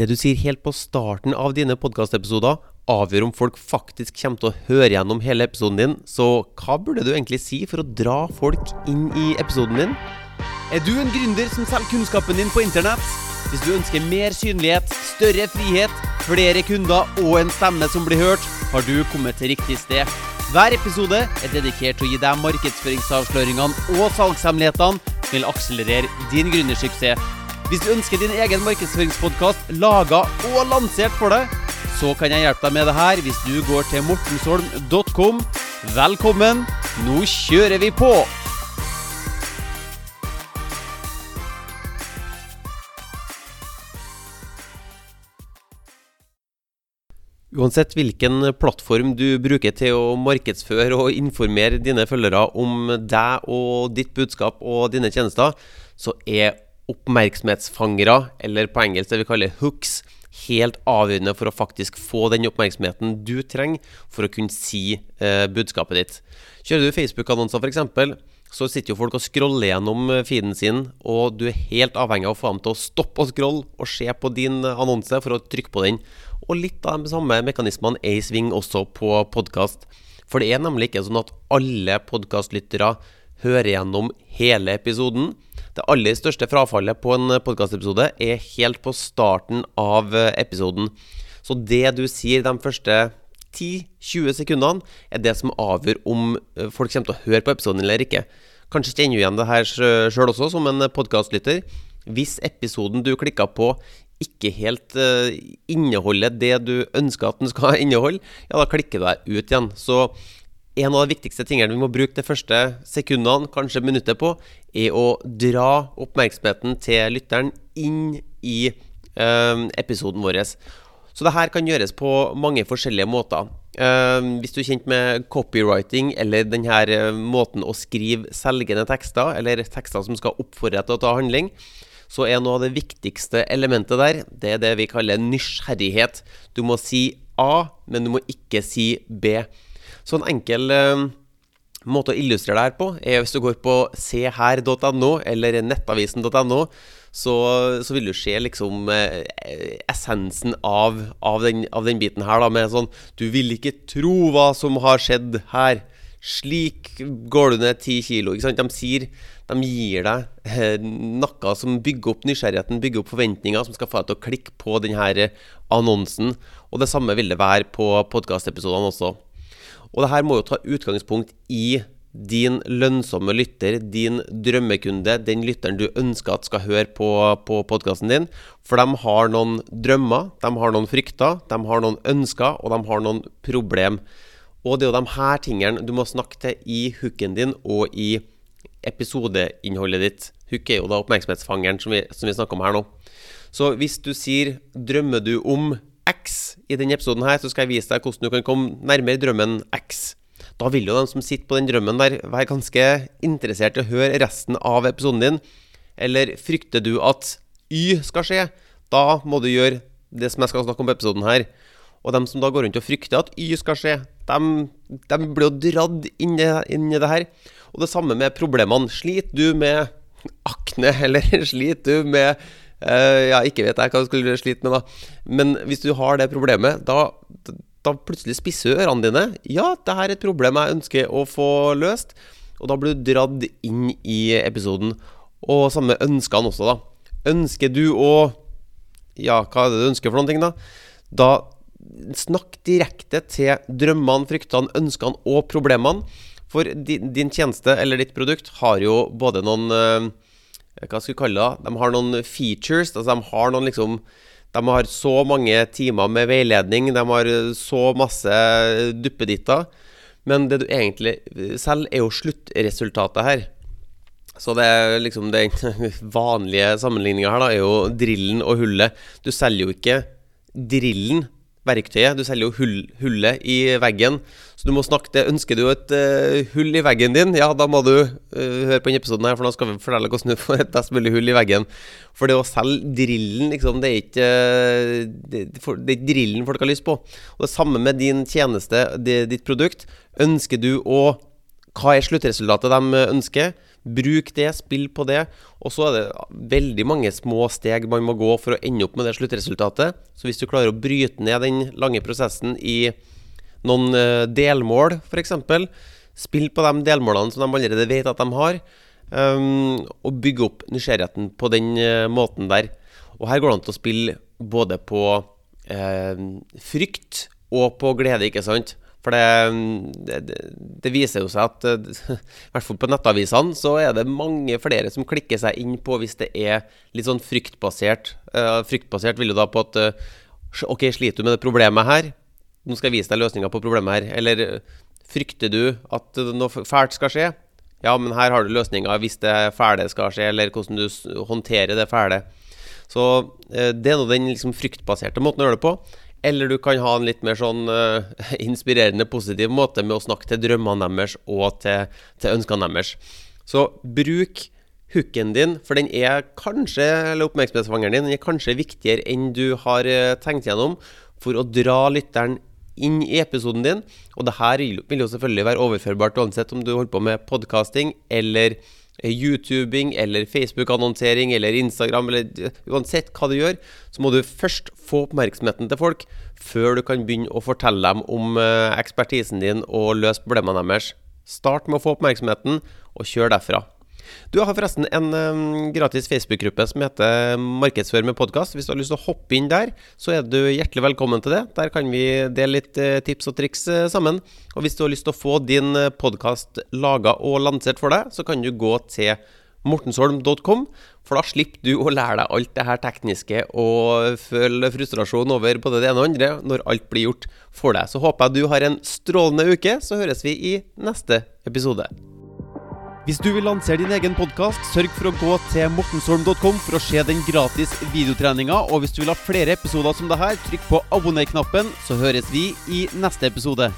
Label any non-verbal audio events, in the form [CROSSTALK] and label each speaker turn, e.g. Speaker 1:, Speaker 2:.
Speaker 1: Det du sier helt på starten av dine podkastepisoder, avgjør om folk faktisk kommer til å høre gjennom hele episoden din. Så hva burde du egentlig si for å dra folk inn i episoden din?
Speaker 2: Er du en gründer som selger kunnskapen din på internett? Hvis du ønsker mer synlighet, større frihet, flere kunder og en stemme som blir hørt, har du kommet til riktig sted. Hver episode er dedikert til å gi deg markedsføringsavsløringene og salgshemmelighetene som vil akselerere din gründersuksess. Hvis du ønsker din egen markedsføringspodkast laga og lansert for deg, så kan jeg hjelpe deg med det her hvis du går til mortensholm.com. Velkommen, nå kjører vi på!
Speaker 1: Uansett hvilken plattform du bruker til å markedsføre og informere dine følgere om deg og ditt budskap og dine tjenester, så er oppmerksomhetsfangere, eller på engelsk det vi kaller hooks, helt avgjørende for å faktisk få den oppmerksomheten du trenger for å kunne si eh, budskapet ditt. Kjører du Facebook-annonser f.eks., så sitter jo folk og scroller gjennom eh, feeden sin, og du er helt avhengig av å få dem til å stoppe å scrolle og se på din annonse for å trykke på den. Og litt av de samme mekanismene er i sving også på podkast. For det er nemlig ikke sånn at alle podkastlyttere hører gjennom hele episoden. Det aller største frafallet på en podkastepisode er helt på starten av episoden. Så det du sier de første 10-20 sekundene, er det som avgjør om folk kommer til å høre på episoden eller ikke. Kanskje kjenner du igjen det her sjøl også, som en podkastlytter. Hvis episoden du klikka på ikke helt inneholder det du ønsker at den skal [LAUGHS] inneholde, ja, da klikker du deg ut igjen. Så en av de viktigste tingene vi må bruke de første sekundene, kanskje minuttet på, er å dra oppmerksomheten til lytteren inn i eh, episoden vår. Så det her kan gjøres på mange forskjellige måter. Uh, hvis du er kjent med copywriting, eller denne uh, måten å skrive selgende tekster, eller tekster som skal oppfordre til å ta handling, så er noe av det viktigste elementet der, det er det vi kaller nysgjerrighet. Du må si A, men du må ikke si B. Så en enkel eh, måte å illustrere det her på, er hvis du går på seher.no eller nettavisen.no, så, så, vil du se liksom eh, essensen av, av, den, av, den, biten her, da, med sånn Du vil ikke tro hva som har skjedd her. Slik går du ned ti kilo. Ikke sant? De sier De gir deg eh, noe som bygger opp nysgjerrigheten, bygger opp forventninger, som skal få deg til å klikke på denne annonsen. Og det samme vil det være på podkastepisodene også. Og det her må jo ta utgangspunkt i din lønnsomme lytter, din drømmekunde, den lytteren du ønsker at skal høre på, på podkasten din. For de har noen drømmer, de har noen frykter, de har noen ønsker, og de har noen problem. Og det er jo de her tingene du må snakke til i hooken din og i episodeinnholdet ditt. Hook er jo da oppmerksomhetsfangeren som vi, som vi snakker om her nå. Så hvis du sier 'drømmer du om X i denne episoden her, så skal jeg vise deg hvordan du kan komme nærmere drømmen X. Da vil jo de som sitter på den drømmen der, være ganske interessert i å høre resten av episoden din. Eller frykter du at Y skal skje? Da må du gjøre det som jeg skal snakke om på episoden her. Og dem som da går rundt og frykter at Y skal skje, de, de blir jo dradd inn i, det her. Og det samme med problemene. Sliter du med akne, [LAUGHS] eller sliter du med ja, ikke vet jeg hva du skulle slite med, da. Men hvis du har det problemet, da, da plutselig spisser ørene dine. Ja, det her er et problem jeg ønsker å få løst. Og da blir du dratt inn i episoden. Og samme ønskene også, da. Ønsker du å Ja, hva er det du ønsker for noen ting, da? Da snakk direkte til drømmene, fryktene, ønskene og problemene. For din, din tjeneste eller ditt produkt har jo både noen uh, hva skal vi kalle det? De har noen features. altså De har noen liksom De har så mange timer med veiledning, de har så masse duppeditter. Men det du egentlig selger, er jo sluttresultatet her. Så det er liksom den [LAUGHS] vanlige sammenligninga her, da, er jo drillen og hullet. Du selger jo ikke drillen verktøyet. Du selger jo hull, hullet i veggen. Så du må snakke til Ønsker du et uh, hull i veggen din, ja, da må du uh, høre på denne episoden her, for da skal vi fortelle hvordan du får et best mulig hull i veggen. For det å selge drillen, liksom, det er ikke uh, det, det er drillen folk har lyst på. Og det samme med din tjeneste, det, ditt produkt. Ønsker du å Hva er sluttresultatet de ønsker? Bruk det, spill på det. Og så er det veldig mange små steg man må gå for å ende opp med det sluttresultatet. Så hvis du klarer å bryte ned den lange prosessen i noen eh, delmål, f.eks. Spill på de delmålene som de allerede vet at de har, um, og bygge opp nysgjerrigheten på den uh, måten der. Og her går det an til å spille både på uh, frykt og på glede, ikke sant? For det, det, det, viser jo seg at [LAUGHS] i hvert fall på nettavisene så er det mange flere som klikker seg inn på hvis det er litt sånn fryktbasert. Uh, fryktbasert vil jo da på at OK, sliter du med det problemet her? Nå skal jeg vise deg løsninga på problemet her. Eller frykter du at noe fælt skal skje? Ja, men her har du løsninga hvis det fæle skal skje, eller hvordan du håndterer det fæle. Så eh, det er nå den liksom fryktbaserte måten å gjøre det på. Eller du kan ha en litt mer sånn uh, [LAUGHS] inspirerende, positiv måte med å snakke til drømmene deres og til, til ønskene deres. Så bruk hooken din, for den er kanskje, eller oppmerksomhetsfangeren din, den er kanskje viktigere enn du har uh, tenkt gjennom, for å dra lytteren inn i episoden din. Og det her vil jo selvfølgelig være overførbart uansett om du holder på med podkasting eller eh, YouTubing eller Facebook-annonsering eller Instagram eller eh, uansett hva du gjør, så må du først få oppmerksomheten til folk før du kan begynne å fortelle dem om eh, ekspertisen din og løse problemene deres. Start med å få oppmerksomheten, og kjør derfra. Du har forresten en gratis Facebook-gruppe som heter Markedsfør med podkast. Hvis du har lyst til å hoppe inn der, så er du hjertelig velkommen til det. Der kan vi dele litt uh, tips og triks uh, sammen. Og hvis du har lyst til å få din uh, podkast laga og lansert for deg, så kan du gå til mortensholm.com, for da slipper du å lære deg alt det her tekniske og føle frustrasjon over både det ene og andre når alt blir gjort for deg. Så håper jeg du har en strålende uke, så høres vi i neste episode.
Speaker 2: Hvis du vil lansere din egen podkast, sørg for å gå til mortensholm.com for å se den gratis videotreninga. Og hvis du vil ha flere episoder som det her, trykk på abonner-knappen, så høres vi i neste episode.